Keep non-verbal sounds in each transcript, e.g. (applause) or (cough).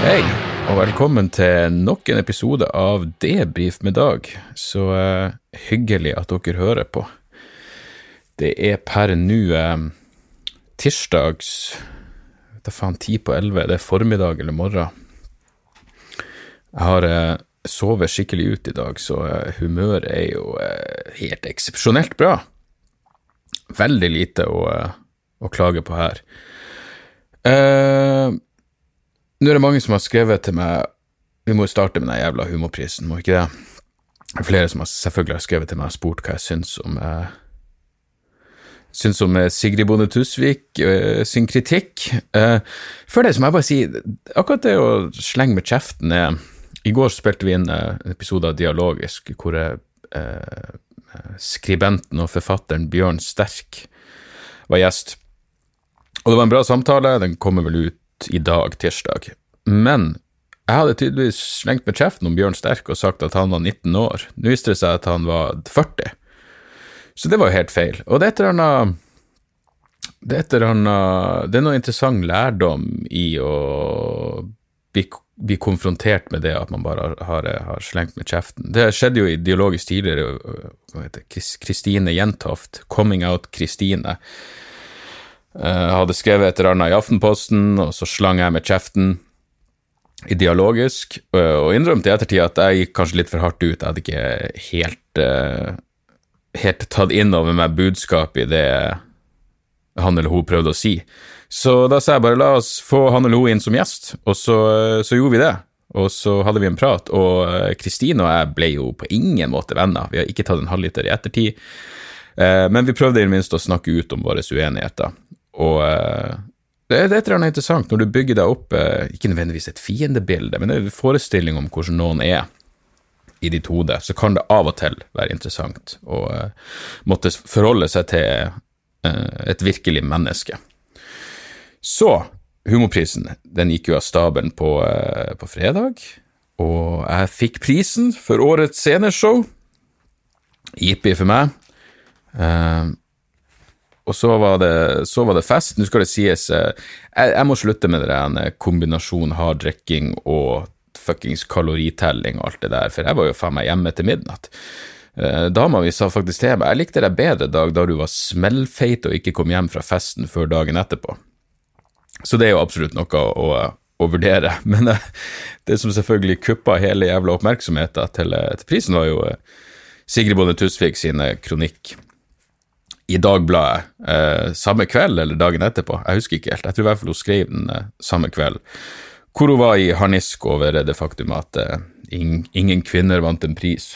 Hei, og velkommen til nok en episode av Debrif med Dag. Så uh, hyggelig at dere hører på. Det er per nå eh, tirsdags Da faen ti på elleve. Det er formiddag eller morgen. Jeg har uh, sovet skikkelig ut i dag, så uh, humøret er jo helt eksepsjonelt bra. Veldig lite å, å klage på her. Eh, nå er det mange som har skrevet til meg Vi må jo starte med den jævla humorprisen, må ikke det? Er flere som har selvfølgelig har skrevet til meg og spurt hva jeg syns om eh, Syns om eh, Sigrid Bonde Tusvik eh, sin kritikk. Eh, før det så må jeg bare si akkurat det å slenge med kjeften er I går spilte vi inn eh, en episode av Dialogisk hvor eh, skribenten og forfatteren Bjørn Sterk var gjest. Og det var en bra samtale, den kommer vel ut i dag, tirsdag. Men jeg hadde tydeligvis slengt med kjeften om Bjørn Sterk og sagt at han var 19 år. Nå viste det seg at han var 40. Så det var jo helt feil. Og det er et eller annet det er, noe interessant lærdom i å bli, bli konfrontert med det at man bare har, har, slengt med kjeften. Det skjedde jo ideologisk tidligere. hva heter Kristine Jentoft, 'Coming Out Kristine'. Jeg hadde skrevet et eller annet i Aftenposten, og så slang jeg med kjeften i dialogisk, og innrømte i ettertid at jeg gikk kanskje litt for hardt ut. Jeg hadde ikke helt, uh, helt tatt inn over meg budskapet i det han eller hun prøvde å si. Så da sa jeg bare la oss få han eller hun inn som gjest, og så, så gjorde vi det. Og så hadde vi en prat, og Kristine og jeg ble jo på ingen måte venner. Vi har ikke tatt en halvliter i ettertid, men vi prøvde i det minste å snakke ut om våre uenigheter. Og uh, det er et eller annet interessant når du bygger deg opp, uh, ikke nødvendigvis et fiendebilde, men en forestilling om hvordan noen er i ditt hode, så kan det av og til være interessant å uh, måtte forholde seg til et virkelig menneske. Så, humorprisen, den gikk jo av stabelen på, på fredag, og jeg fikk prisen for årets sceneshow. Jippi for meg. Uh, og så var, det, så var det fest. Nå skal det sies, jeg, jeg må slutte med den kombinasjonen kombinasjon hard drikking og fuckings kaloritelling og alt det der, for jeg var jo faen meg hjemme til midnatt. Dama mi sa faktisk til meg jeg likte deg bedre dag da du var smellfeit og ikke kom hjem fra festen før dagen etterpå. Så det er jo absolutt noe å, å vurdere, (laughs) men det som selvfølgelig kuppa hele jævla oppmerksomheten til, til prisen, var jo Sigrid Bonde Tusvik sine kronikk i Dagbladet eh, samme kveld eller dagen etterpå, jeg husker ikke helt, jeg tror i hvert fall hun skrev den eh, samme kveld, hvor hun var i harnisk over det faktum at eh, ing, ingen kvinner vant en pris.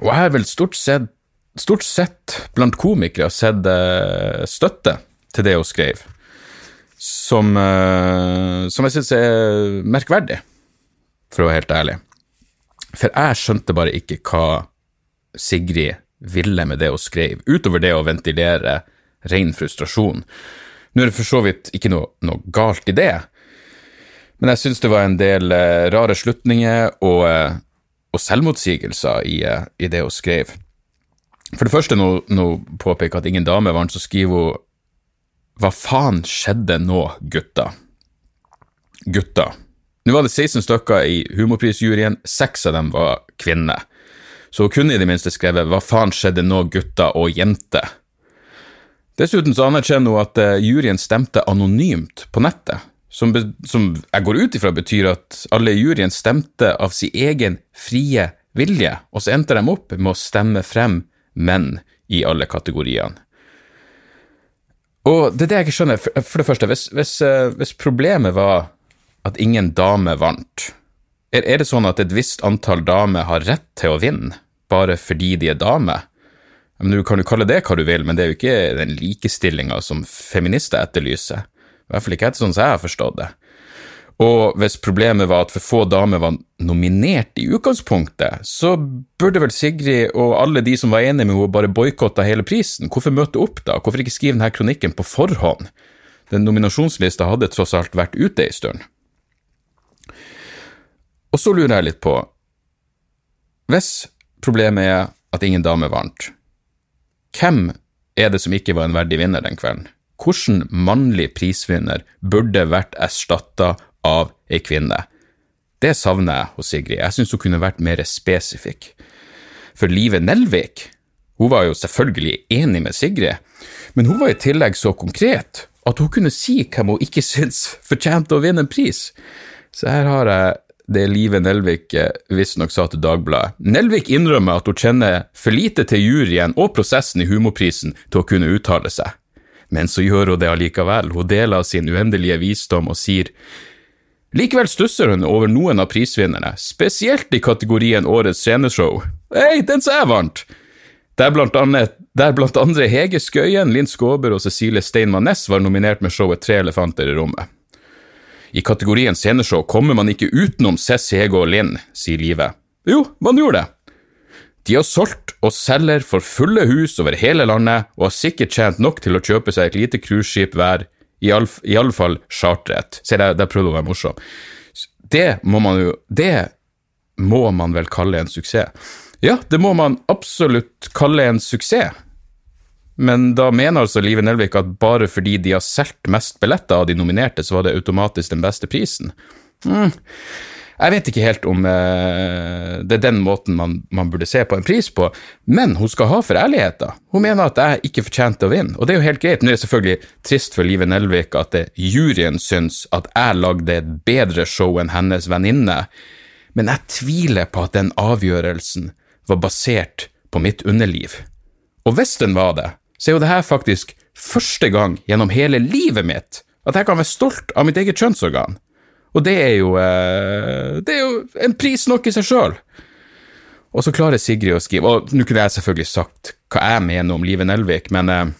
Og jeg har vel stort sett, stort sett blant komikere sett eh, støtte til det hun skrev, som, eh, som jeg syns er merkverdig, for å være helt ærlig. For jeg skjønte bare ikke hva Sigrid ville med det hun skrev, utover det å ventilere ren frustrasjon. Nå er det for så vidt ikke noe, noe galt i det, men jeg syns det var en del eh, rare slutninger og, eh, og selvmotsigelser i, eh, i, det hun skrev. For det første, når hun påpeker at ingen dame vant, så skriver hun Hva faen skjedde nå, gutta? Gutta. Nå var det 16 stykker i humorprisjuryen, seks av dem var kvinner. Så hun kunne i det minste skrevet Hva faen skjedde nå, gutta og jenter? Dessuten så anerkjenner hun at uh, juryen stemte anonymt på nettet, som, som jeg går ut ifra betyr at alle i juryen stemte av sin egen frie vilje, og så endte de opp med å stemme frem menn i alle kategoriene. Og det er det jeg ikke skjønner. For det første, hvis, hvis, eh, hvis, problemet var at ingen dame vant, er, er, det sånn at et visst antall damer har rett til å vinne, bare fordi de er damer? Du kan jo kalle det hva du vil, men det er jo ikke den likestillinga som feminister etterlyser. I hvert fall ikke etter sånn som jeg har forstått det. Og hvis problemet var at for få damer var nominert i utgangspunktet, så burde vel Sigrid og alle de som var enige med henne, bare boikotta hele prisen. Hvorfor møte opp da? Hvorfor ikke skrive denne kronikken på forhånd? Den nominasjonslista hadde tross alt vært ute ei stund. Og så lurer jeg litt på Hvis problemet er at ingen dame vant, hvem er det som ikke var en verdig vinner den kvelden? Hvilken mannlig prisvinner burde vært erstatta av ei kvinne. Det savner jeg hos Sigrid. Jeg syns hun kunne vært mer spesifikk. For Live Nelvik, hun var jo selvfølgelig enig med Sigrid, men hun var i tillegg så konkret at hun kunne si hvem hun ikke (laughs) syntes fortjente å vinne en pris. Så her har jeg det Live Nelvik eh, visstnok sa til Dagbladet. Nelvik innrømmer at hun kjenner for lite til juryen og prosessen i Humorprisen til å kunne uttale seg. Men så gjør hun det allikevel. Hun deler sin uendelige visdom og sier Likevel stusser hun over noen av prisvinnerne, spesielt i kategorien Årets sceneshow. Hei, den som jeg vant! Der blant, annet, der blant andre Hege Skøyen, Linn Skåber og Cecilie Steinmann Næss var nominert med showet Tre elefanter i rommet. I kategorien sceneshow kommer man ikke utenom Cess, Hege og Linn, sier Live. Jo, man gjorde det. De har solgt og selger for fulle hus over hele landet og har sikkert tjent nok til å kjøpe seg et lite cruiseskip hver Iallfall charteret. Se, der, der prøvde å være morsom. Det må man jo Det må man vel kalle en suksess. Ja, det må man absolutt kalle en suksess. Men da mener altså Live Nelvik at bare fordi de har solgt mest billetter av de nominerte, så var det automatisk den beste prisen. Mm. Jeg vet ikke helt om eh, det er den måten man, man, burde se på en pris på, men hun skal ha for ærligheten. Hun mener at jeg ikke fortjente å vinne, og det er jo helt greit. Nå er det selvfølgelig trist for Live Nelvik at det, juryen syns at jeg lagde et bedre show enn hennes venninne, men jeg tviler på at den avgjørelsen var basert på mitt underliv. Og hvis den var det, så er jo det her faktisk første gang gjennom hele livet mitt at jeg kan være stolt av mitt eget kjønnsorgan. Og det er jo, eh, det er jo en pris nok i seg sjøl. Og så klarer Sigrid å skrive Og nå kunne jeg selvfølgelig sagt hva jeg mener om Live Nelvik, men eh,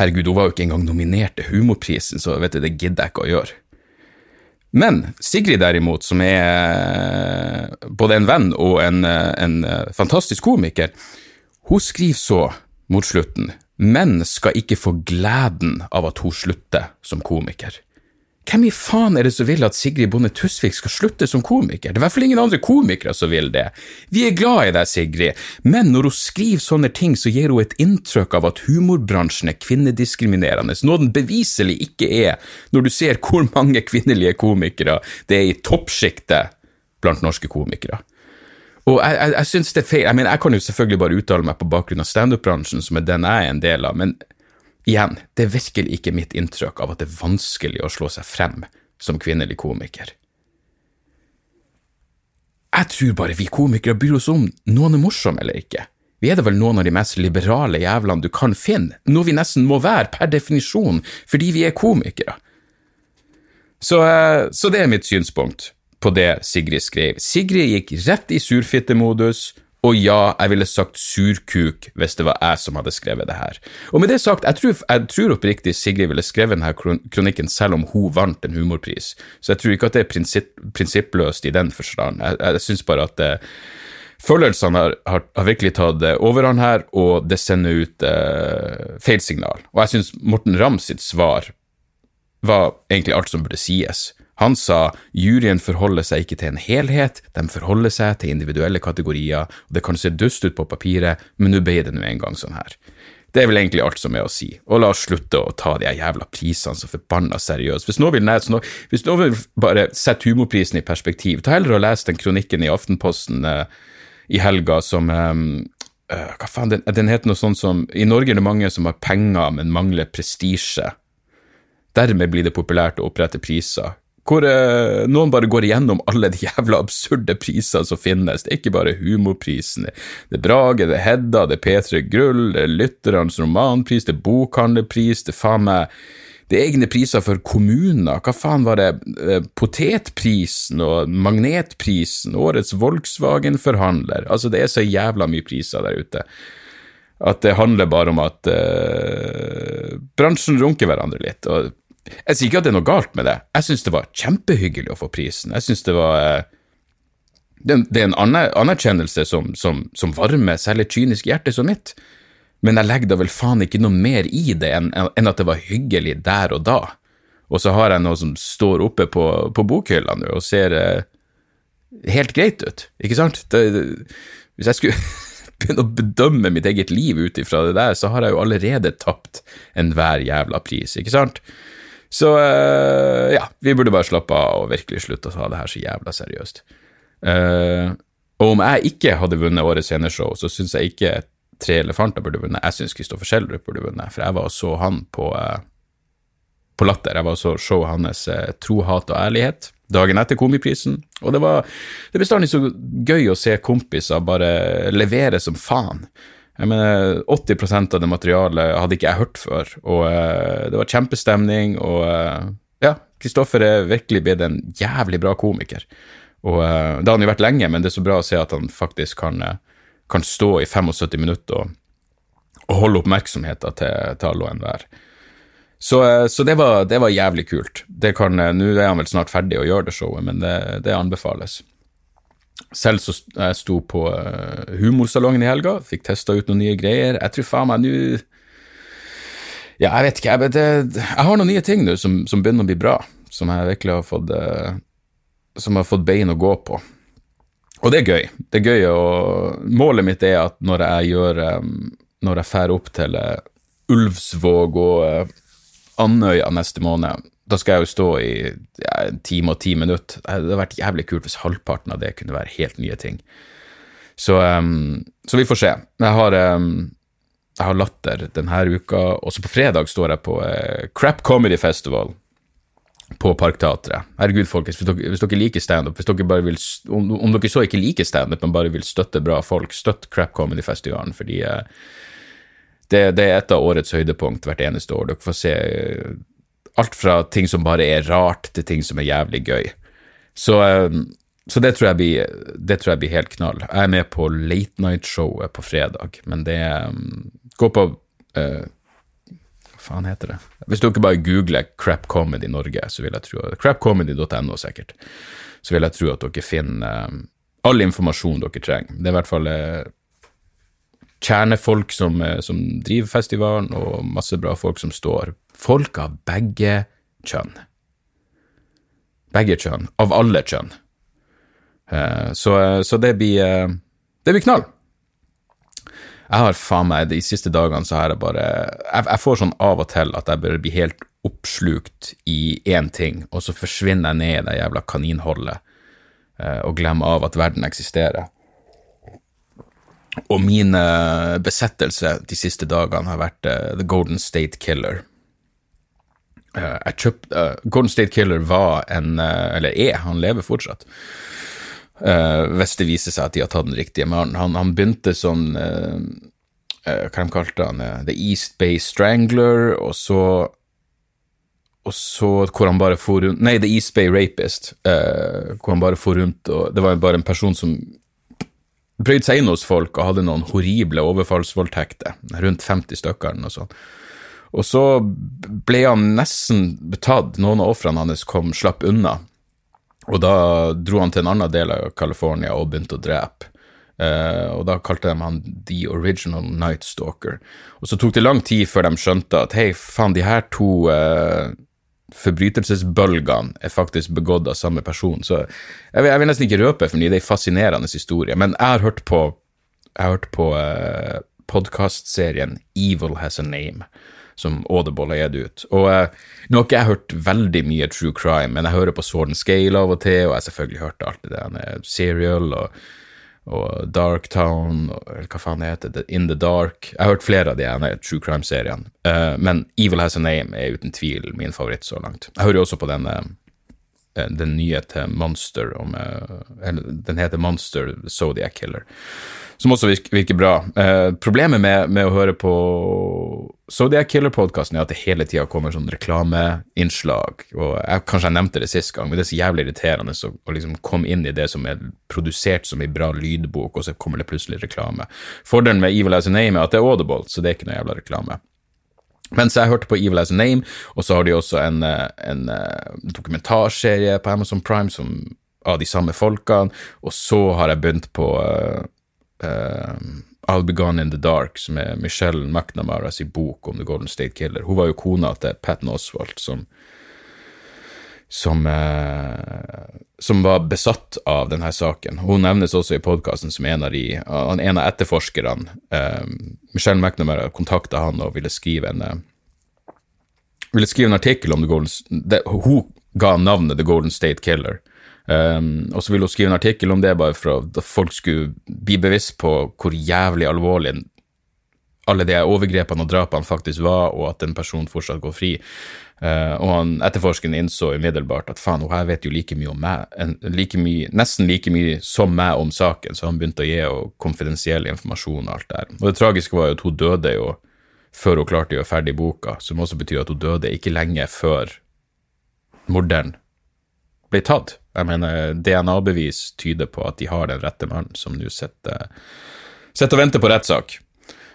herregud, hun var jo ikke engang nominert til Humorprisen, så vet du, det gidder jeg ikke å gjøre. Men Sigrid derimot, som er eh, både en venn og en, en fantastisk komiker, hun skriver så mot slutten menn skal ikke få gleden av at hun slutter som komiker. Hvem i faen er det som vil at Sigrid Bonde Tusvik skal slutte som komiker? Det er i hvert fall ingen andre komikere som vil det. Vi er glad i deg, Sigrid, men når hun skriver sånne ting, så gir hun et inntrykk av at humorbransjen er kvinnediskriminerende, noe den beviselig ikke er, når du ser hvor mange kvinnelige komikere det er i toppsjiktet blant norske komikere. Og jeg, jeg, jeg synes det er feil. Jeg mener, jeg kan jo selvfølgelig bare uttale meg på bakgrunn av standup-bransjen, som er den jeg er en del av, men Igjen, det er virkelig ikke mitt inntrykk av at det er vanskelig å slå seg frem som kvinnelig komiker. Jeg tror bare vi komikere bryr oss om noen er morsomme eller ikke. Vi er da vel noen av de mest liberale jævlene du kan finne, noe vi nesten må være per definisjon fordi vi er komikere. Så, eh, så det er mitt synspunkt på det Sigrid skrev. Sigrid gikk rett i surfittemodus, og ja, jeg ville sagt surkuk hvis det var jeg som hadde skrevet det her. Og med det sagt, jeg tror, jeg tror oppriktig Sigrid ville skrevet denne kronikken selv om hun vant en humorpris, så jeg tror ikke at det er prinsipp, prinsippløst i den forstand. Jeg, jeg syns bare at uh, følelsene har, har, har, virkelig tatt uh, overhånd her, og det sender ut eh, feil signal. Og jeg syns Morten Ramm sitt svar var egentlig alt som burde sies. Han sa juryen forholder seg ikke til en helhet, de forholder seg til individuelle kategorier, og det kan se dust ut på papiret, men nå ble det nå engang sånn her. Det er vel egentlig alt som er å si, og la oss slutte å ta de jævla prisene så forbanna seriøst. Hvis noen vil, lese, hvis noen vil bare sette humorprisen i perspektiv, ta heller og les den kronikken i Aftenposten uh, i helga som um, uh, Hva faen, den, den heter noe sånt som I Norge er det mange som har penger, men mangler prestisje. Dermed blir det populært å opprette priser hvor uh, noen bare går igjennom alle de jævla absurde priser som finnes. Det er ikke bare humorprisen. Det er Brage, det er Hedda, det er P3 Gull, det er Lytterens romanpris, det er bokhandlerpris, det er faen meg det er egne priser for kommuner. Hva faen var det? Uh, potetprisen og Magnetprisen, årets Volkswagen-forhandler. Altså, det er så jævla mye priser der ute. At det handler bare om at uh, bransjen runker hverandre litt. og jeg sier ikke at det er noe galt med det. Jeg syns det var kjempehyggelig å få prisen. Jeg synes det var eh, Det er en anerkjennelse som, som, som varmer et kynisk hjerte som mitt. Men jeg legger da vel faen ikke noe mer i det enn, enn at det var hyggelig der og da. Og så har jeg noe som står oppe på, på bokhylla nå og ser eh, helt greit ut, ikke sant? Det, det, hvis jeg skulle (laughs) begynne å bedømme mitt eget liv ut ifra det der, så har jeg jo allerede tapt enhver jævla pris, ikke sant? Så uh, ja, vi burde bare slappe av og virkelig slutte å ta det her så jævla seriøst. Uh, og om jeg ikke hadde vunnet Årets sceneshow, så syns jeg ikke Tre elefanter burde vunnet. Jeg syns Kristoffer Schjelderup burde vunnet, for jeg var og så han på, uh, på Latter. Jeg var og så showet hans Tro, hat og ærlighet dagen etter Komiprisen, og det var det bestandig så gøy å se kompiser bare levere som faen. Jeg mener, 80% av det materialet hadde ikke jeg hørt før, og uh, det var kjempestemning, og uh, ja, Kristoffer er virkelig blitt en jævlig bra komiker. Og uh, Det har han jo vært lenge, men det er så bra å se at han faktisk kan, kan stå i 75 minutter og, og holde oppmerksomheten til, til alle og enhver. Så, så det, var, det, var, jævlig kult. Nå er han vel snart ferdig å gjøre det showet, men det, det anbefales. Selv så jeg sto på uh, humorsalongen i helga, fikk testa ut noen nye greier. Jeg tror faen meg nå Ja, jeg vet ikke. Jeg, det, jeg har noen nye ting nå som, som, begynner å bli bra, som jeg virkelig har fått uh, Som har fått bein å gå på. Og det er gøy. Det er gøy, og målet mitt er at når jeg gjør um, Når jeg drar opp til Ulvsvåg og Andøya neste måned, da skal jeg jo stå i ja, en time og ti minutter. Det hadde vært jævlig kult hvis halvparten av det kunne være helt nye ting. Så, um, så vi får se. Jeg har, um, jeg har latter denne uka. Også på fredag står jeg på uh, Crap Comedy Festival på Parkteatret. Herregud, folkens, hvis dere, hvis dere liker standup, om, om, dere så ikke liker standup, men bare vil støtte bra folk, støtt Crap Comedy-festivalen, fordi uh, det, det, er et av årets høydepunkt hvert eneste år. Dere får se uh, alt fra ting som bare er rart, til ting som er jævlig gøy. Så, ehm, så det, tror blir, det, tror jeg blir, helt knall. Jeg er med på Late Night-showet på fredag, men det um, Gå på uh, Hva faen heter det? Hvis dere bare googler Crap Comedy Norge, så vil jeg tro Crapcomedy.no, sikkert. Så vil jeg tro at dere finner um, all informasjon dere trenger. Det er i hvert fall uh, kjernefolk som, uh, som driver festivalen, og masse bra folk som står folk av begge kjønn. Begge kjønn. Av alle kjønn. Eh, så, så det blir eh, Det blir knall. Jeg har faen meg De siste dagene så har jeg bare jeg, jeg, får sånn av og til at jeg bør bli helt oppslukt i én ting, og så forsvinner jeg ned i det jævla kaninholdet eh, og glemmer av at verden eksisterer. Og min besettelse de siste dagene har vært The Golden State Killer. Uh, jeg kjøpte uh, Golden State Killer var en uh, Eller er, han lever fortsatt. hvis det viser seg at de har tatt den riktige. mannen. han, han begynte som Hva de kalte han? The East Bay Strangler, og så og så hvor han bare for rundt Nei, The East Bay Rapist. hvor han bare for rundt og Det var bare en person som prøvde seg inn hos folk og hadde noen horrible overfallsvoldtekter. Rundt 50 stykker eller noe sånt. Og så ble han nesten betatt. Noen av ofrene hans kom, slapp unna. Og da dro han til en annen del av California og begynte å drepe. Uh, og da kalte de han The Original Night Stalker. Og så tok det lang tid før de skjønte at hei, faen, de her to uh, forbrytelsesbølgene er faktisk begått av samme person. Så jeg vil, jeg vil nesten ikke røpe, for det er en fascinerende historie. Men jeg har hørt på, jeg har hørt på uh, podkastserien Evil Has a Name som Audible har gitt ut. Og eh, Nå har ikke jeg hørt veldig mye true crime, men jeg hører på Sword and Scale av og til, og jeg har selvfølgelig hørt alt det der Serial og, og Darktown, eller hva faen det In the Dark. Jeg har hørt flere av de ene true crime-seriene, uh, men Evil Has a Name er uten tvil min favoritt så langt. Jeg hører også på den uh, den nye til Monster om uh, Eller den heter Monster Zodiac Killer. Som også virker, virker bra. Eh, problemet med, med, å høre på Zodiac Killer-podkasten er at det hele tida kommer sånn reklameinnslag. og jeg, Kanskje jeg nevnte det sist gang, men det er så jævlig irriterende å, å liksom komme inn i det som er produsert som en bra lydbok, og så kommer det plutselig reklame. Fordelen med Evil As A Name er at det er audible, så det er ikke noe jævla reklame. Mens jeg hørte på Evil As A Name, og så har de også en, eh, en, eh, dokumentarserie på Amazon Prime som, av de samme folkene, og så har jeg begynt på uh, I'll Be Gone In The Dark, som er Michelle McNamara sin bok om The Golden State Killer. Hun var jo kona til Patton Oswald, som som, eh, som, var besatt av denne saken. Hun nevnes også i podkasten som en av, de, en av etterforskerne. Eh, Michelle McNamara kontakta han og ville skrive en eh, ville skrive en artikkel om The Golden det, Hun ga navnet The Golden State Killer. Um, og så ville hun skrive en artikkel om det bare for at folk skulle bli bevisst på hvor jævlig alvorlig alle de overgrepene og drapene faktisk var, og at en person fortsatt går fri. Uh, og han, etterforskeren innså umiddelbart at faen, hun her vet jo like mye om meg, en, like mye, nesten like mye som meg om saken, så han begynte å gi henne konfidensiell informasjon og alt der. Og det tragiske var jo at hun døde jo før hun klarte å gjøre ferdig boka, som også betyr at hun døde ikke lenge før morderen ble tatt. Jeg mener, DNA-bevis tyder på at de har den rette mannen som nå sitter, sitter og venter på rettssak.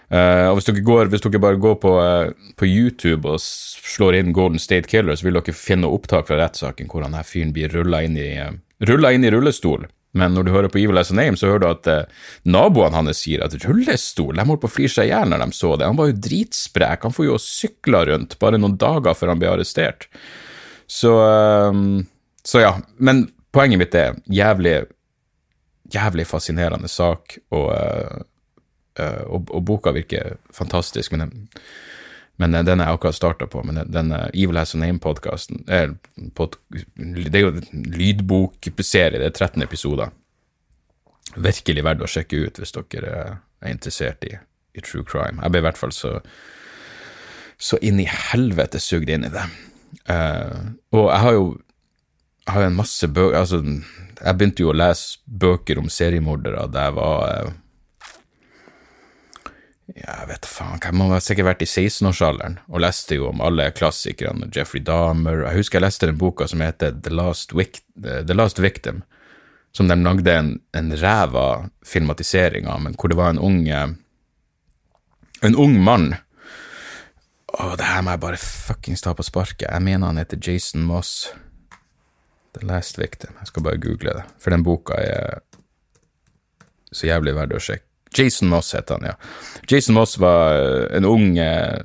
Uh, og hvis dere, går, hvis dere, bare går på, uh, på, YouTube og slår inn Golden State Killer, så vil dere finne opptak fra rettssaken hvor han her fyren blir rulla inn, uh, inn, i rullestol. Men når du hører på Evil As A Name, så hører du at naboene hans sier at rullestol De holdt på å flire seg i hjel når de så det. Han var jo dritsprek. Han får jo sykla rundt bare noen dager før han blir arrestert. Så, så ja. Men poenget mitt er jævlig, jævlig fascinerende sak. og uh, og, og, boka virker fantastisk, men, den, men den er akkurat starta på. Men den Evil Has a Name-podkasten Det er jo en lydbokserie, det er 13 episoder. Virkelig verdt å sjekke ut hvis dere er interessert i, i true crime. Jeg ble i hvert fall så, så inn i helvete sugd inn i det. Uh, og jeg har jo jeg har en masse bøker Altså, jeg begynte jo å lese bøker om seriemordere da jeg var uh, jeg vet faen, jeg må ha sikkert vært i 16-årsalderen og leste jo om alle klassikerne, Jeffrey Dahmer Jeg husker jeg leste den boka som heter The Last, Vic The Last Victim, som de lagde en, en ræva filmatisering av, men hvor det var en ung En ung mann Å, det her må jeg bare fuckings ta på sparket. Jeg mener han heter Jason Moss. The Last Victim. Jeg skal bare google det, for den boka er så jævlig verdt å sjekke Jason Moss het han, ja. Jason Moss var eh, en ung, eh,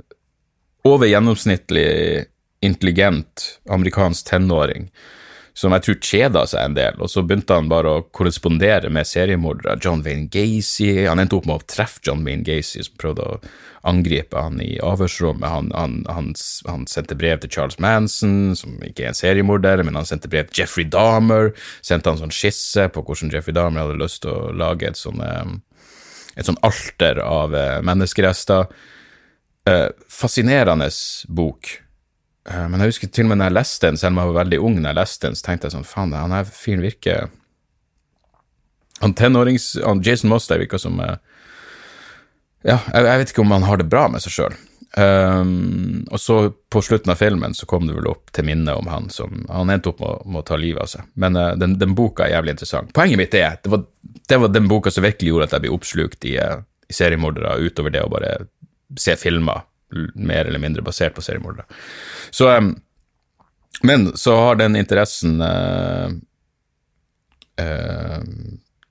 over gjennomsnittlig intelligent amerikansk tenåring som jeg tror kjeda seg en del, og så begynte han bare å korrespondere med seriemordere. John Wayne Gacy Han endte opp med å treffe John Wayne Gacy, som prøvde å angripe han i avhørsrommet. Han, han, han, han, sendte brev til Charles Manson, som ikke er en seriemorder, men han sendte brev til Jeffrey Dahmer. Sendte han sånn skisse på hvordan Jeffrey Dahmer hadde lyst til å lage et sånt um, et sånn alter av eh, menneskerester. Eh, fascinerende bok. Eh, men jeg husker til og med når jeg leste den, selv om jeg var veldig ung, når jeg leste den, så tenkte jeg sånn faen, han her fyren virker Han tenårings... Han Jason Moster virker som Ja, jeg, jeg, vet ikke om han har det bra med seg sjøl. Um, og så på slutten av filmen så kom det vel opp til minne om han som Han endte opp med, med å ta livet av seg. Men uh, den, den, boka er jævlig interessant. Poenget mitt er det var, det var den boka som virkelig gjorde at jeg ble oppslukt i, i seriemordere, utover det å bare se filmer mer eller mindre basert på seriemordere. Så um, Men så har den interessen uh,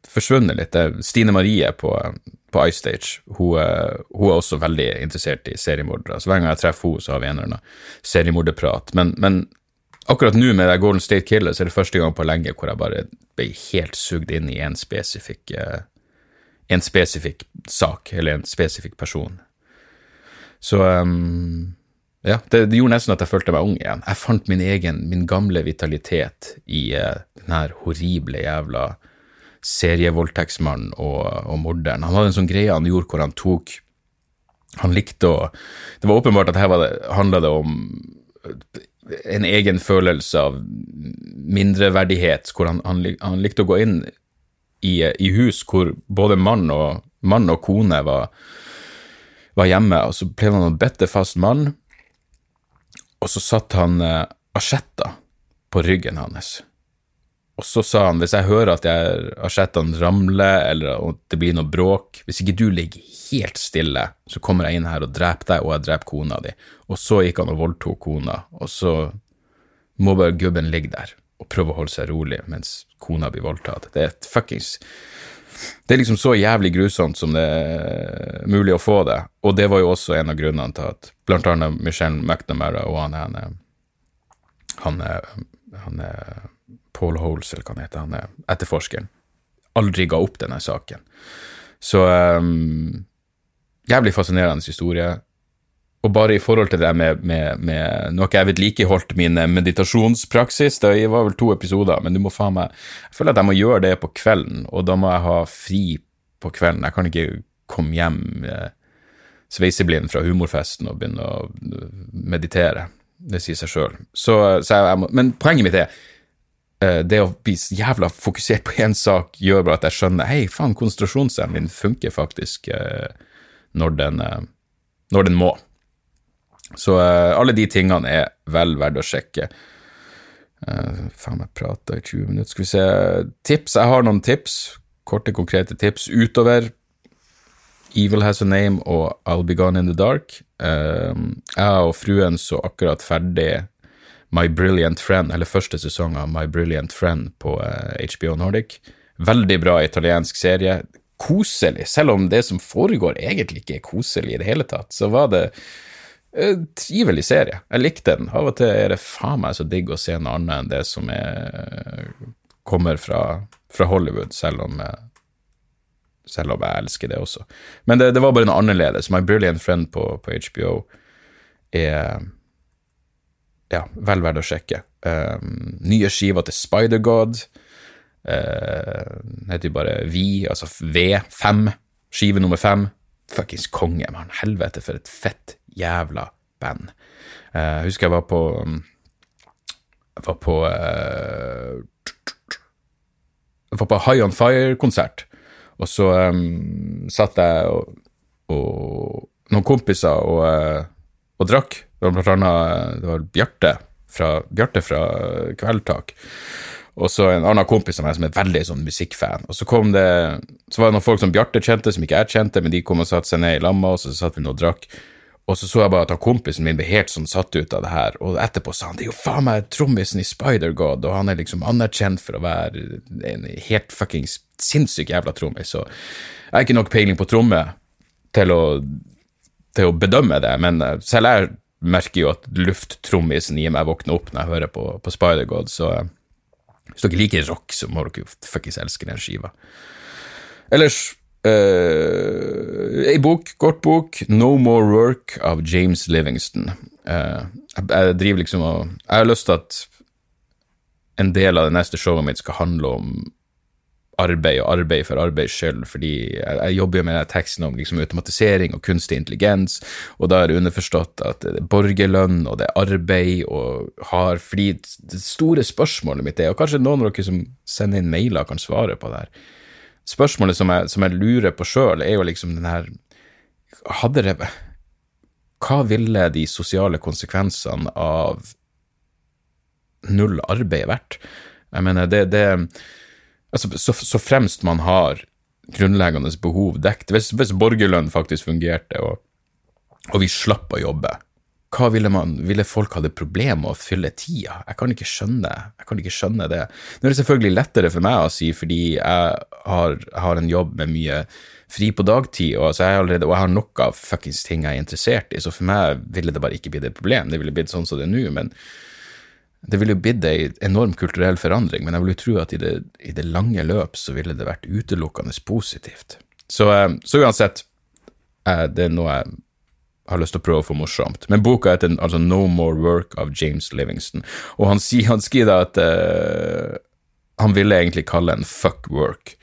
forsvunnet litt. Stine Marie på på iStage. Hun, eh, hun, er også veldig interessert i seriemordere. Så hver gang jeg treffer henne, så har vi en eller annen seriemorderprat. Men, men akkurat nå med Golden State Killer så er det første gang på lenge hvor jeg bare ble helt sugd inn i en spesifikk, uh, en spesifikk sak, eller en spesifikk person. Så um, ja, det, det, gjorde nesten at jeg følte meg ung igjen. Jeg fant min egen, min gamle vitalitet i uh, den her horrible jævla serievoldtektsmannen og, og morderen. Han hadde en sånn greie han gjorde hvor han tok Han likte å Det var åpenbart at her handla det om en egen følelse av mindreverdighet, hvor han, han, han likte å gå inn i, i, hus hvor både mann og, mann og kone var, var, hjemme, og så ble han en bitte fast mann, og så satt han eh, asjetter på ryggen hans. Og så sa han hvis jeg hører at asjettene ramler, eller at det blir noe bråk, hvis ikke du ligger helt stille, så kommer jeg inn her og dreper deg, og jeg dreper kona di. Og så gikk han og voldtok kona, og så må bare gubben ligge der og prøve å holde seg rolig mens kona blir voldtatt. Det er et fuckings Det er liksom så jævlig grusomt som det er mulig å få det, og det var jo også en av grunnene til at blant annet Michelle McNamara og han, han, han, er Paul Holes, eller hva han heter, han er etterforskeren, aldri ga opp denne saken. Så um, Jævlig fascinerende historie. Og bare i forhold til det med, med, med Nå har ikke jeg vedlikeholdt min eh, meditasjonspraksis, det var vel to episoder, men du må faen meg Jeg føler at jeg må gjøre det på kvelden, og da må jeg ha fri på kvelden. Jeg kan ikke komme hjem eh, sveiseblind fra humorfesten og begynne å meditere. Det sier seg sjøl. Men poenget mitt er eh, det å bli jævla fokusert på én sak gjør bare at jeg skjønner hei, faen, konsentrasjonsevnen min funker faktisk når den, når den må. Så uh, alle de tingene er vel verdt å sjekke. Uh, faen, jeg prata i 20 minutter. Skal vi se Tips. Jeg har noen tips. Korte, konkrete tips utover Evil Has A Name og I'll Be Gone In The Dark. Uh, jeg og fruen så akkurat ferdig My Brilliant Friend, eller første sesong av My Brilliant Friend på HBO Nordic. Veldig bra italiensk serie. Koselig, selv om det som foregår egentlig ikke er koselig i det hele tatt. Så var det trivelig serie. Jeg likte den. Av og til er det faen meg så digg å se noe annet enn det som er, kommer fra, fra Hollywood, selv om, selv om jeg elsker det også. Men det, det, var bare noe annerledes. My Brilliant Friend på, på HBO er ja, vel verdt å sjekke. Um, nye skiver til Spider-God. Uh, heter jo bare Vi, altså V5. Skive nummer fem. Fuckings konge, mann. Helvete, for et fett jævla band. Eh, jeg husker jeg var på Jeg var på uh, Jeg var på High On Fire-konsert, og så um, satt jeg og, og, noen kompiser og, uh, og drakk. Det var blant annet det var Bjarte fra, Bjarte fra Kveldtak. Og så en annen kompis av meg som er veldig sånn musikkfan. Og så kom det så var det noen folk som Bjarte kjente, som ikke jeg kjente, men de kom og satte seg ned i lamma, og så satt vi og drakk. Og så så jeg bare at han kompisen min ble helt sånn satt ut av det her, og etterpå sa han det er jo faen meg trommisen i Spider-God, og han er liksom anerkjent for å være en helt fuckings sinnssyk jævla trommis, så jeg har ikke nok peiling på tromme til å, til å bedømme det, men eh, selv jeg merker jo at lufttrommisen gir meg våkne opp når jeg hører på, på Spider-God, så eh, hvis dere liker rock, så må dere jo fuckings elske den skiva. Ellers Uh, ei bok, kort bok, 'No More Work' av James Livingston. Uh, jeg, jeg, driver liksom og Jeg har lyst til at en del av det neste showet mitt skal handle om arbeid og arbeid for arbeids skyld, fordi jeg, jeg jobber jo med teksten om liksom, automatisering og kunstig intelligens, og da er det underforstått at det er borgerlønn og det er arbeid og har Fordi det store spørsmålet mitt er, og kanskje noen av dere som sender inn mailer, kan svare på det her spørsmålet som jeg, som jeg lurer på sjøl, er jo liksom den her Hadde det Hva ville de sosiale konsekvensene av null arbeid vært? Jeg mener, det, det Altså, så, så, fremst man har grunnleggende behov dekt Hvis, hvis borgerlønn faktisk fungerte, og, og vi slapp å jobbe, hva ville man, ville folk hadde problemer med å fylle tida? Jeg kan ikke skjønne jeg kan ikke skjønne det. Nå er det selvfølgelig lettere for meg å si, fordi jeg har, har en jobb med mye fri på dagtid, og, jeg, allerede, og jeg har nok av fuckings ting jeg er interessert i, så for meg ville det bare ikke blitt et problem. Det ville blitt sånn som det er nå, men det ville jo blitt ei enorm kulturell forandring, men jeg vil jo tro at i det, i det lange løp så ville det vært utelukkende positivt. Så, eh, så uansett, eh, det er noe jeg har lyst til å prøve å få morsomt. Men boka heter altså No More Work av James Livingston, og han, han skriver at uh, han ville egentlig kalle en fuck work,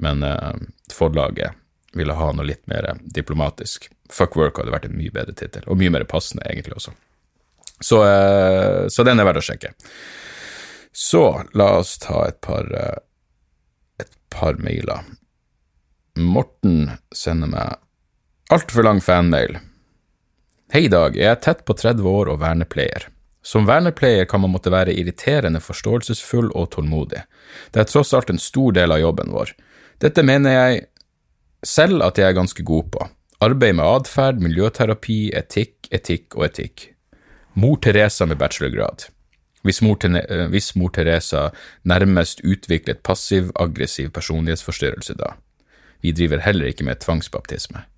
men uh, forlaget ville ha noe litt mer diplomatisk. Fuck work hadde vært en mye bedre tittel, og mye mer passende, egentlig også. Så, uh, så den er verdt å sjekke. Så la oss ta et par, et par mailer. Morten sender meg altfor lang fanmail. Hei, Dag. Jeg er tett på 30 år og vernepleier. Som vernepleier kan man måtte være irriterende forståelsesfull og tålmodig. Det er tross alt en stor del av jobben vår. Dette mener jeg selv at jeg er ganske god på. Arbeid med atferd, miljøterapi, etikk, etikk og etikk. Mor Teresa med bachelorgrad. Hvis mor, eh, hvis mor Teresa nærmest utviklet passiv-aggressiv personlighetsforstyrrelse da. Vi driver heller ikke med tvangsbaptisme.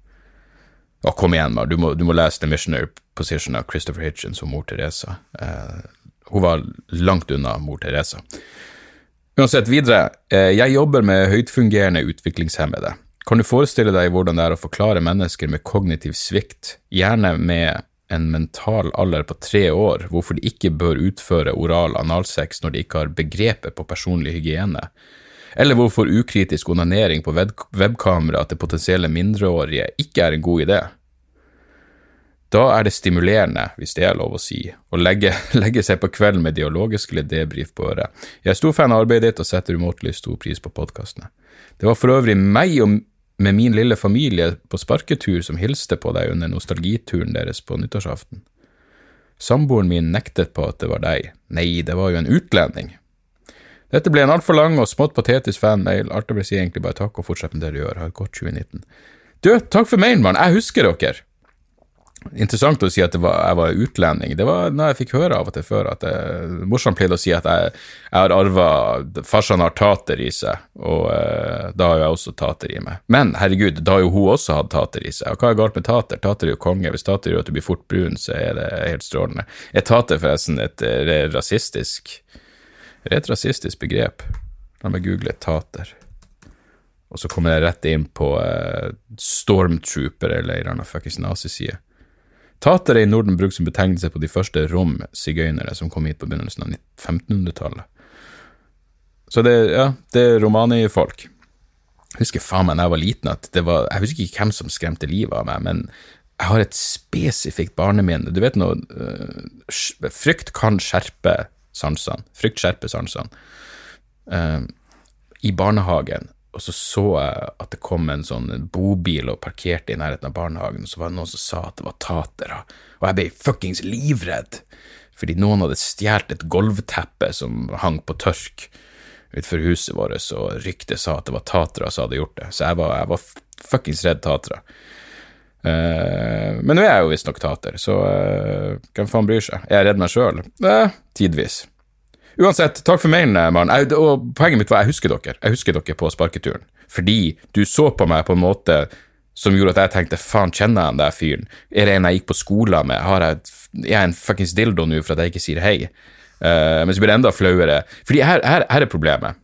Å, kom igjen, Mar, du du må lese The Missionary Position av Christopher Hitchens og mor Teresa. Eh, hun var langt unna mor Teresa. Uansett, videre. Eh, jeg jobber med høytfungerende utviklingshemmede. Kan du forestille deg hvordan det er å forklare mennesker med kognitiv svikt, gjerne med en mental alder på tre år, hvorfor de ikke bør utføre oral analsex når de ikke har begrepet på personlig hygiene, eller hvorfor ukritisk onanering på web webkamera til potensielle mindreårige ikke er en god idé. Da er det stimulerende, hvis det er lov å si, å legge, (laughs) legge seg på kvelden med dialogisk eller debrief på øret. Jeg er stor fan av arbeidet ditt og setter umåtelig stor pris på podkastene. Det var for øvrig meg og med min lille familie på sparketur som hilste på deg under nostalgituren deres på nyttårsaften. Samboeren min nektet på at det var deg. Nei, det var jo en utlending. Dette ble en altfor lang og smått patetisk fanmail. Alt jeg vil si egentlig bare takk og fortsett med det du gjør. Ha et godt 2019. Du, takk for mailen, mann. Jeg husker dere. Interessant å si at var, jeg var utlending. Det var noe jeg fikk høre av og til før. at Morsan pleide å si at jeg, jeg har arva Farsan har tater i seg, og uh, da har jeg også tater i meg. Men herregud, da har jo hun også hatt tater i seg. Og hva er galt med tater? Tater er jo konge. Hvis tater gjør at du blir fort brun, så er det helt strålende. Er tater forresten et uh, rasistisk Er et rasistisk begrep? La meg google tater. Og så kommer jeg rett inn på uh, Stormtrooper eller ei eller annen fuckings naziside. er i Norden brukt som betegnelse på de første rom-sigøynere som kom hit på begynnelsen av 1500-tallet. Så det, ja, det er romani-folk. Jeg husker faen meg da jeg var liten at det var Jeg husker ikke hvem som skremte livet av meg, men jeg har et spesifikt barneminne. Du vet noe uh, Frykt kan skjerpe sansene. Frykt skjerper sansene. Uh, I barnehagen og så så jeg at det kom en sånn bobil og parkerte i nærheten av barnehagen, og så var det noen som sa at det var tatere, og jeg ble fuckings livredd, fordi noen hadde stjålet et gulvteppe som hang på tørk utenfor huset vårt, og ryktet sa at det var tatere som hadde gjort det, så jeg var, jeg var fuckings redd tatere. Uh, men nå er jeg jo visstnok tater, så uh, hvem faen bryr seg? Er jeg redd meg sjøl? Uh, tidvis. Uansett, takk for mailen, Maren. Og poenget mitt var jeg husker dere. Jeg husker dere på sparketuren. Fordi du så på meg på en måte som gjorde at jeg tenkte faen, kjenner jeg den der fyren? Er det en jeg gikk på skolen med? Har jeg, er jeg en fuckings dildo nå for at jeg ikke sier hei? Uh, men så blir det enda flauere. Fordi her, her, her er problemet.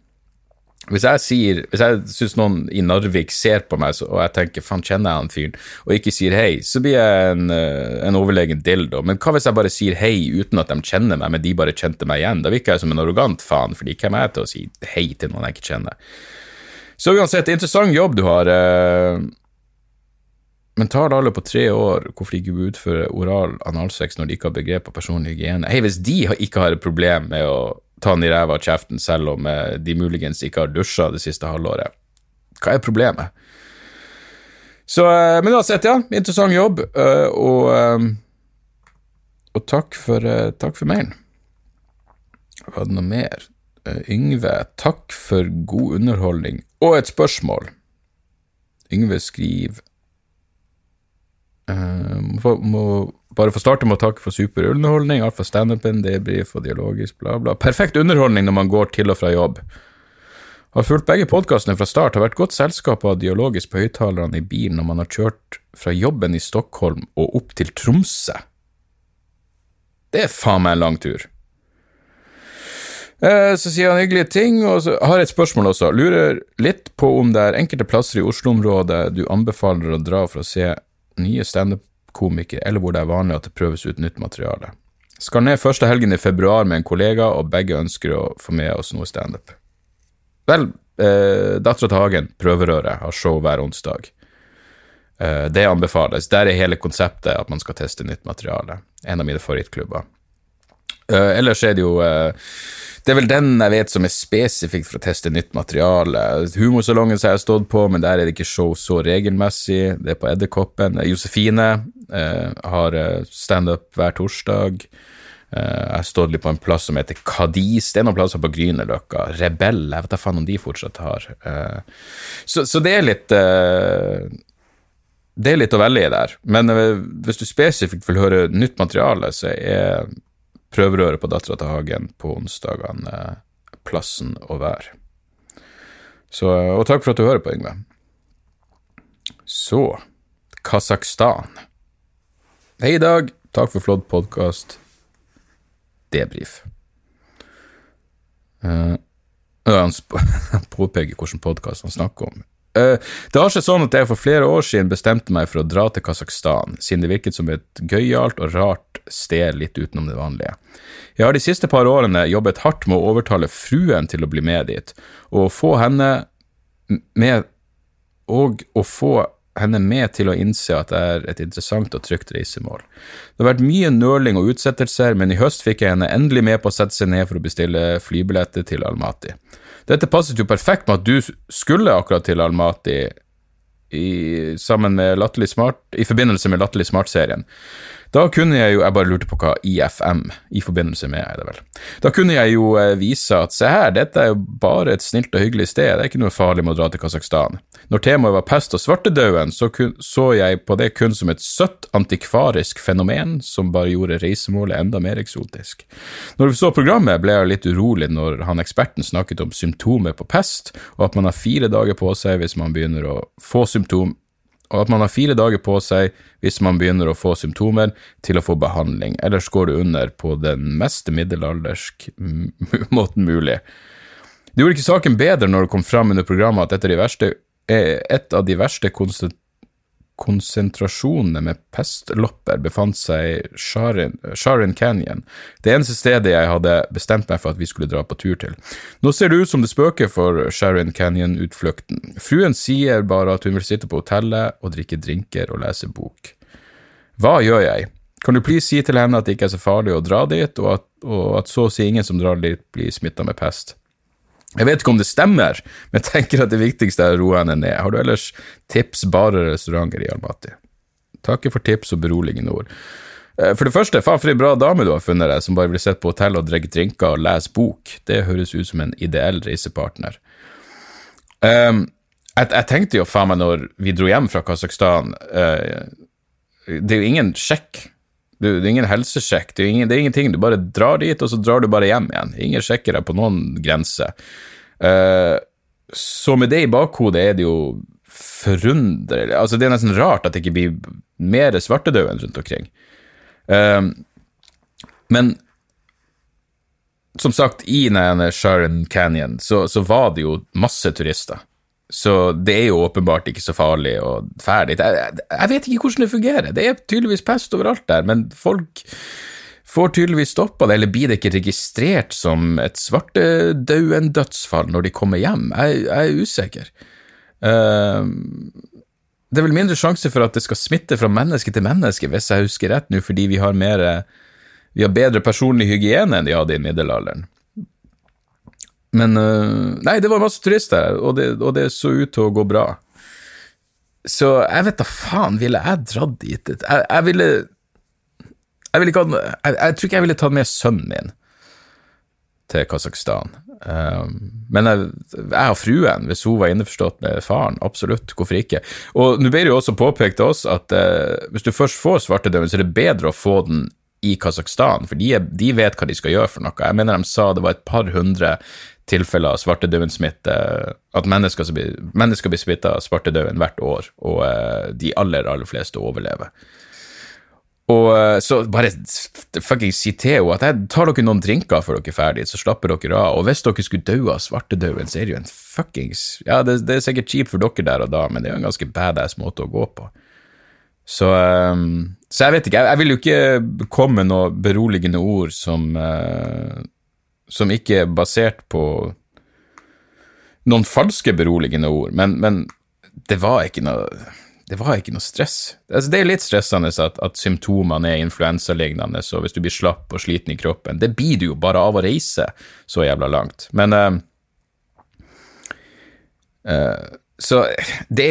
Hvis jeg sier, hvis jeg syns noen i Narvik ser på meg og jeg tenker faen, kjenner jeg han fyren, og ikke sier hei, så blir jeg en, eh, en, overlegen dildo. Men hva hvis jeg bare sier hei uten at de kjenner meg, men de bare kjente meg igjen? Da virker jeg som en arrogant faen, fordi hvem er jeg til å si hei til noen jeg ikke kjenner? Så uansett, interessant jobb du har. Eh, men tar det alle på tre år hvorfor de ikke utfører oral analsex når de ikke har begrep på personlig hygiene? Hei, hvis de ikke har et problem med å ta den i ræva og kjeften selv om eh, de muligens ikke har dusja det siste halvåret. Hva er problemet? Så, eh, men uansett, ja, interessant jobb, eh, og, og takk for, takk for mailen. Var det noe mer? Yngve, takk for god underholdning og et spørsmål. Yngve skriver må, må bare få starte med å takke for super underholdning, alt fra standupen, debrief og dialogisk, bla, bla. Perfekt underholdning når man går til og fra jobb. Har fulgt begge podkastene fra start, har vært godt selskap av dialogisk på høyttalerne i bilen når man har kjørt fra jobben i Stockholm og opp til Tromsø. Det er faen meg en lang tur. Eh, så sier han hyggelige ting, og så har jeg et spørsmål også. Lurer litt på om det er enkelte plasser i Oslo-området du anbefaler å dra for å se nye standup komiker, eller hvor det er vanlig at det prøves ut nytt materiale. Skal ned første helgen i februar med en kollega, og begge ønsker å få med oss noe standup. Vel, eh, Dattera til Hagen, Prøverøret, har show hver onsdag. Eh, det anbefales. Der er hele konseptet at man skal teste nytt materiale. En av mine favorittklubber. Uh, ellers er det jo uh, Det er vel den jeg vet som er spesifikt for å teste nytt materiale. Humorsalongen som jeg har stått på, men der er det ikke show så regelmessig. Det er på Edderkoppen. Josefine uh, har standup hver torsdag. jeg har stått litt på en plass som heter Kadis. Det er noen plasser på Grünerløkka. Rebell, jeg vet da faen om de fortsatt har. Så, så, det er litt det er litt å velge i der. Men hvis du spesifikt vil høre nytt materiale, så er prøverøret på Dattera til Hagen på onsdagene eh, plassen å være. Så, og takk for at du hører på, Yngve. Så Kasakhstan. Hei, Dag. Takk for flott podkast. Debrif. Uh, han (laughs) påpeker hvilken podkast han snakker om. Uh, det har seg sånn at jeg for flere år siden bestemte meg for å dra til Kasakhstan, siden det virket som et gøyalt og rart sted litt utenom det vanlige. Jeg har de siste par årene jobbet hardt med å overtale fruen til å bli med dit, og få henne med og å få henne med til å innse at det er et interessant og trygt reisemål. Det har vært mye nøling og utsettelser, men i høst fikk jeg henne endelig med på å sette seg ned for å bestille flybilletter til Almaty. Dette passet jo perfekt med at du skulle akkurat til Almaty i, sammen med Latterlig Smart, i forbindelse med Latterlig Smart-serien. Da kunne jeg jo Jeg bare lurte på hva IFM, i forbindelse med, er det vel. Da kunne jeg jo eh, vise at se her, dette er jo bare et snilt og hyggelig sted, det er ikke noe farlig med å dra til Kasakhstan. Når temaet var pest og svartedauden, så så jeg på det kun som et søtt, antikvarisk fenomen som bare gjorde reisemålet enda mer eksotisk. Når vi så programmet, ble jeg litt urolig når han eksperten snakket om symptomer på pest, og at man har fire dager på seg hvis man begynner å få symptom og at man har fire dager på seg hvis man begynner å få symptomer, til å få behandling, ellers går du under på den mest middelaldersk (laughs) måten mulig. Det gjorde ikke saken bedre når det kom fram under programmet at dette er et av de verste konsentrasjonene med pestlopper befant seg i Sharon Canyon, det eneste stedet jeg hadde bestemt meg for at vi skulle dra på tur til. Nå ser det ut som det spøker for Sharon Canyon-utflukten. Fruen sier bare at hun vil sitte på hotellet og drikke drinker og lese bok. Hva gjør jeg? Kan du please si til henne at det ikke er så farlig å dra dit, og at, og at så å si ingen som drar dit, blir smitta med pest? Jeg vet ikke om det stemmer, men jeg tenker at det viktigste er å roe henne ned. Har du ellers tips bare restauranter i Almaty? Takker for tips og beroligende ord. Eh, for det første, faen for ei bra dame du har funnet deg, som bare vil sitte på hotell og drikke drinker og lese bok. Det høres ut som en ideell reisepartner. Um, jeg, jeg, tenkte jo faen meg når vi dro hjem fra Kasakhstan uh, Det er jo ingen sjekk det, er ingen helsesjekk, det er, ingen, det er, ingenting. Du bare drar dit, og så drar du bare hjem igjen. Ingen sjekker deg på noen grense. Uh, så med det i bakhodet er det jo forunderlig Altså, det er nesten rart at det ikke blir mer svartedauden rundt omkring. Uh, men som sagt, i Sharon Canyon så, så var det jo masse turister. Så det er jo åpenbart ikke så farlig og ferdig. Jeg, jeg, vet ikke hvordan det fungerer. Det er tydeligvis pest overalt der, men folk får tydeligvis stoppa det, eller blir det ikke registrert som et svartedauden-dødsfall når de kommer hjem? Jeg, jeg er usikker. Uh, det er vel mindre sjanse for at det skal smitte fra menneske til menneske, hvis jeg husker rett nå, fordi vi har, mer, vi har bedre personlig hygiene enn de hadde i middelalderen. Men uh, Nei, det var masse turister, og det, og det, så ut til å gå bra. Så jeg vet da faen, ville jeg dratt dit? Jeg, jeg ville jeg, ville ikke, jeg, jeg, tror ikke jeg ville tatt med sønnen min til Kasakhstan. Um, men jeg, jeg og fruen, hvis hun var innforstått med faren, absolutt, hvorfor ikke? Og nå ble det jo også påpekt oss at uh, hvis du først får svartedauden, så er det bedre å få den i Kasakhstan, for de, de, vet hva de skal gjøre for noe. Jeg mener de sa det var et par hundre tilfeller av svartedauden-smitte, at mennesker, blir, mennesker blir smitta av svartedauden hvert år, og uh, de aller, aller fleste overlever. Og uh, så bare fucking si til henne at jeg tar dere noen drinker før dere er ferdig, så slapper dere av. Og hvis dere skulle dø av svartedauden, så er det jo en fuckings Ja, det, det er sikkert kjipt for dere der og da, men det er jo en ganske badass måte å gå på. Så, um, så jeg vet ikke. Jeg, jeg, vil jo ikke komme med noe beroligende ord som uh, som ikke er basert på noen falske beroligende ord, men, men det var ikke noe det var ikke noe stress. Altså, det er litt stressende at, at symptomene er influensalignende, så hvis du blir slapp og sliten i kroppen Det blir du jo bare av å reise så jævla langt. Men uh, uh, Så det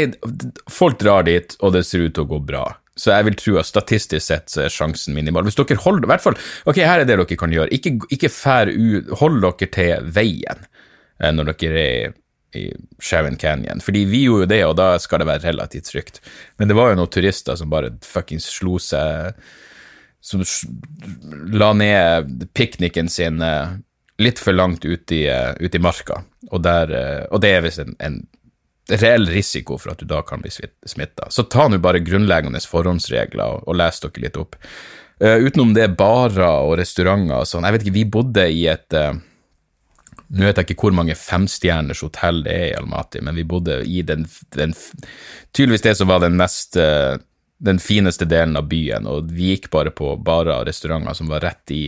Folk drar dit, og det ser ut til å gå bra. Så jeg vil tro at statistisk sett så er sjansen minimal. Hvis dere holder i hvert fall, ok, her er det dere kan gjøre. Ikke, ikke fær ut, hold dere til veien eh, når dere er i Sharon Canyon. Fordi vi gjorde jo det, og da skal det være relativt trygt. Men det var jo noen turister som bare fuckings slo seg Som la ned pikniken sin eh, litt for langt ute i, eh, ut i marka, og, der, og det er visst en, en reell risiko for at du da kan bli smitta. Så ta nå bare grunnleggende forhåndsregler og, og les dere litt opp. Uh, utenom det, barer og restauranter og sånn. Jeg vet ikke, vi bodde i et uh, Nå vet jeg ikke hvor mange femstjerners hotell det er i Almaty, men vi bodde i den, den Tydeligvis det som var den mest uh, den fineste delen av byen, og vi gikk bare på barer og restauranter som var rett i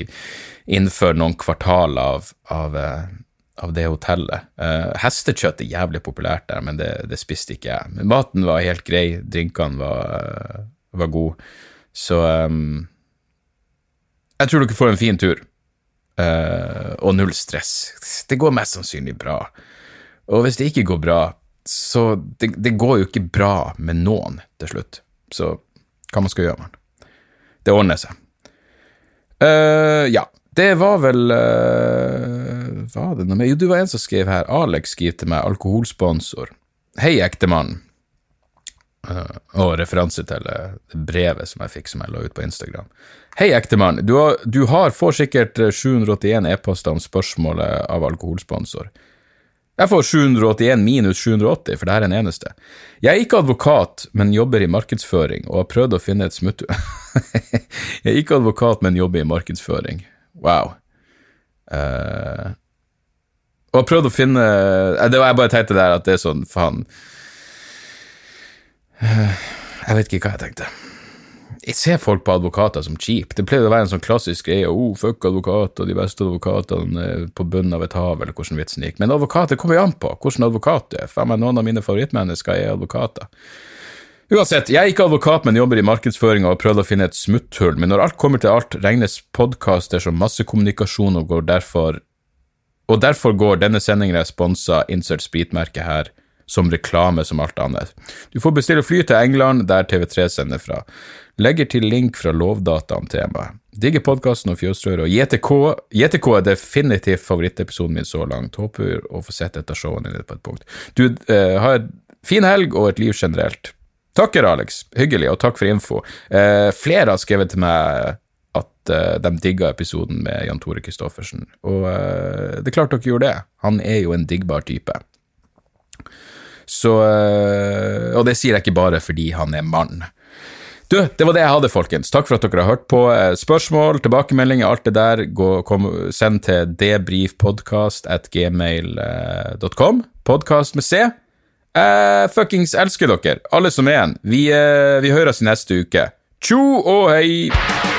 innenfor noen kvartaler av, av av det hotellet. Uh, hestekjøtt er jævlig populært der, men det, det spiste ikke jeg. Men maten var helt grei, drinkene var, var gode. Så um, jeg tror dere får en fin tur. Uh, og null stress. Det går mest sannsynlig bra. Og hvis det ikke går bra, så det, det går jo ikke bra med noen til slutt. Så hva man skal gjøre, man. Det ordner seg. Uh, ja, det var vel uh, Var det noe Jo, du var en som skrev her. Alex skrev til meg, alkoholsponsor. Hei, ektemann. Uh, og referanse til uh, brevet som jeg fikk som jeg la ut på Instagram. Hei, ektemann. Du, du har, får sikkert 781 e-poster om spørsmålet av alkoholsponsor. Jeg får 781 minus 780, for det her er den eneste. Jeg er ikke advokat, men jobber i markedsføring, og har prøvd å finne et smutthull (laughs) Jeg er ikke advokat, men jobber i markedsføring. Wow. Uh, og prøvde å finne uh, det var Jeg bare tenkte der at det er sånn, faen uh, Jeg vet ikke hva jeg tenkte. Jeg ser folk på advokater som cheap. Det pleide å være en sånn klassisk greie. Oh, fuck advokater, de beste advokatene på bunnen av et hav, eller hvordan vitsen gikk. Men advokater kommer jo an på hvordan advokat du er. Noen av mine favorittmennesker er advokater. Uansett, jeg er ikke advokat, men jobber i markedsføring og har prøvd å finne et smutthull, men når alt kommer til alt, regnes podkaster som massekommunikasjon og går derfor Og derfor går denne sendingen jeg sponsa, insert spritmerke her, som reklame som alt annet. Du får bestille fly til England, der TV3 sender fra. Legger til link fra Lovdata om temaet. Digger podkasten og fjøsrøret, og JTK, JTK er definitivt favorittepisoden min så langt. Håper å få sett et av showene dine på et punkt. Du, eh, ha en fin helg og et liv generelt. Takker, Alex. Hyggelig, og takk for info. Eh, flere har skrevet til meg at eh, de digga episoden med Jan Tore Christoffersen, og eh, det er klart dere gjorde det. Han er jo en diggbar type. Så eh, Og det sier jeg ikke bare fordi han er mann. Du, det var det jeg hadde, folkens. Takk for at dere har hørt på. Eh, spørsmål, tilbakemeldinger, alt det der, gå, kom, send til debrifpodkast at gmail.com. Podkast med C. Jeg uh, fuckings elsker dere, alle som er igjen. Vi, uh, vi høres i neste uke. Tjo og hei!